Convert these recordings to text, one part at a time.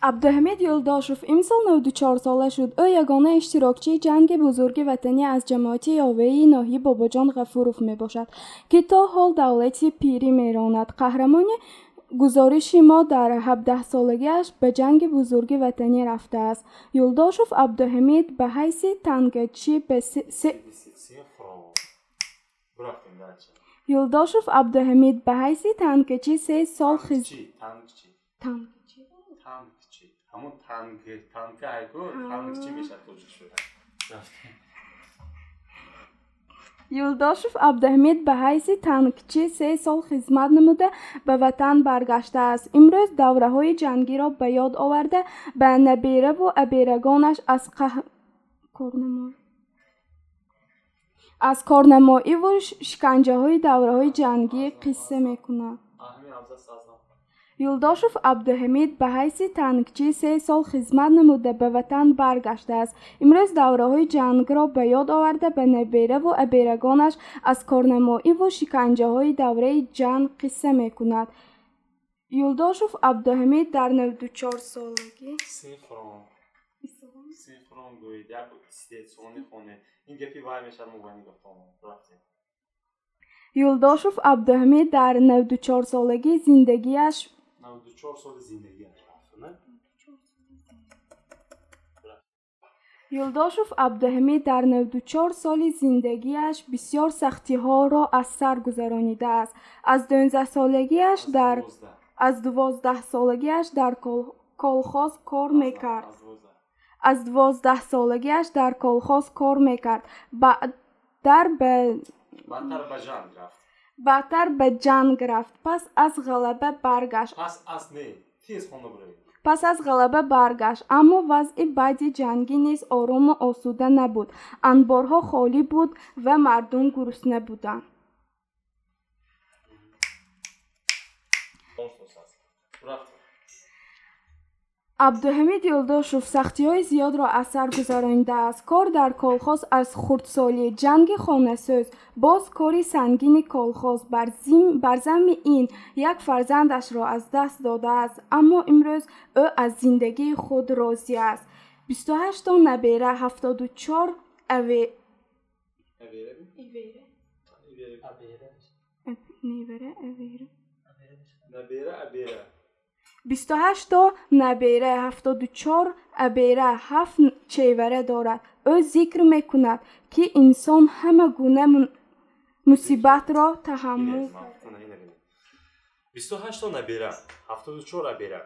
абдуҳамид юлдошев имсол навду чорсола шуд. Ӯ ягона иштирокчии ҷанги бузурги ватанӣ аз ҷамоати ёваии ноҳияи бобоҷон ғафуров мебошад ки то ҳол давлати пирӣ меронад. Қаҳрамони гузориши мо дар ҳабдаҳсолагиаш ба ҷанги бузурги ватанӣ рафтааст юлдошев абдуҳамид ба ҳайси тангачӣ ба юлдошев абдуҳамид ба ҳайси танкачӣ се сол юлдошев абдуҳамид ба ҳайси танкчӣ се сол хизмат намуда ба ватан баргаштааст имрӯз давраҳои ҷангиро ба ёд оварда ба набираву абирагонаш аз аз корнамоиву шиканҷаҳои давраҳои ҷангӣ қисса мекунад юлдошев абдуҳамид ба ҳайси танкчӣ се сол хизмат намуда ба ватан баргаштааст. Имрӯз давраҳои ҷангро ба ёд оварда ба набираву абирагонаш аз корнамоиву шиканҷаҳои давраи ҷанг қисса мекунад. Юлдошев абдуҳамид дар навдучорсолагӣ юлдошев абдуҳамид дар навдучорсолагӣ зиндагиаш юлдошев абдуҳамид дар навдучор соли зиндагиаш бисёр сахтиҳоро аз сар гузаронидааст аз дунздаҳсолагиаш дар аз дувоздаҳсолагиаш дар колхоз кор мекард. аз дувоздаҳсолагиаш дар колхоз кор мекард. Баъдар ба баъдтар ба ҷанг рафт пас аз ғалаба баргашт. Пас аз ғалаба баргашт. Аммо вазъи баъди ҷангӣ низ орому осуда набуд. Анборҳо холӣ буд ва мардум гурусна буданд абдуҳамид юлдошев сахтиҳои зиёдро аз сар гузаронидааст кор дар колхоз аз хурдсолӣ ҷанги хонасоз боз кори сангини колхоз бар замми ин як фарзандашро аз даст додааст аммо имрӯз ӯ аз зиндагии худ розӣ аст. 28 набера 74 аве набера авера. 28 набера 74 абера 7 чевара дорад ӯ зикр мекунад ки инсон ҳама гуна мусибатро таҳаммул бисту ҳашто набера ҳафтоду чор абера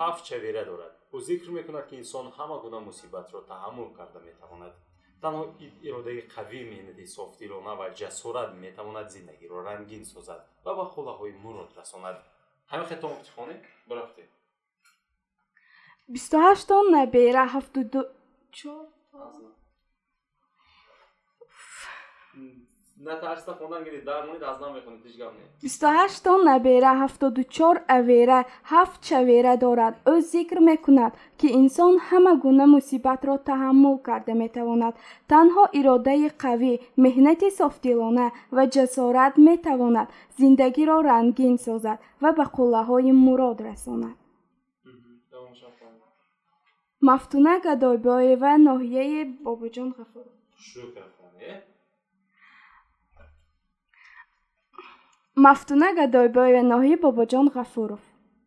ҳафт чавера дорад ӯ зикр мекунад ки инсон ҳама гуна мусибатро таҳаммул карда метавонад танҳо иродаи қавӣ меҳнати софтдилона ва ҷасорат метавонад зиндагиро рангин созад ва ба холаҳои мурод расонад ҳамин хетом охтихонӣ бурафте бисту ҳашто набера ҳафтоду чор бисту ҳашто набера ҳафтоду чор авера ҳафт чавера дорад. Ӯ зикр мекунад ки инсон ҳама гуна мусибатро таҳаммул карда метавонад. Танҳо иродаи қавӣ меҳнати софдилона ва ҷасорат метавонад зиндагиро рангин созад ва ба қуллаҳои мурод расонад. Мафтуна гадойбоева ноҳияи бобоҷон ғафуров мафтуна гадойбоева ноҳияи бобоҷон ғафуров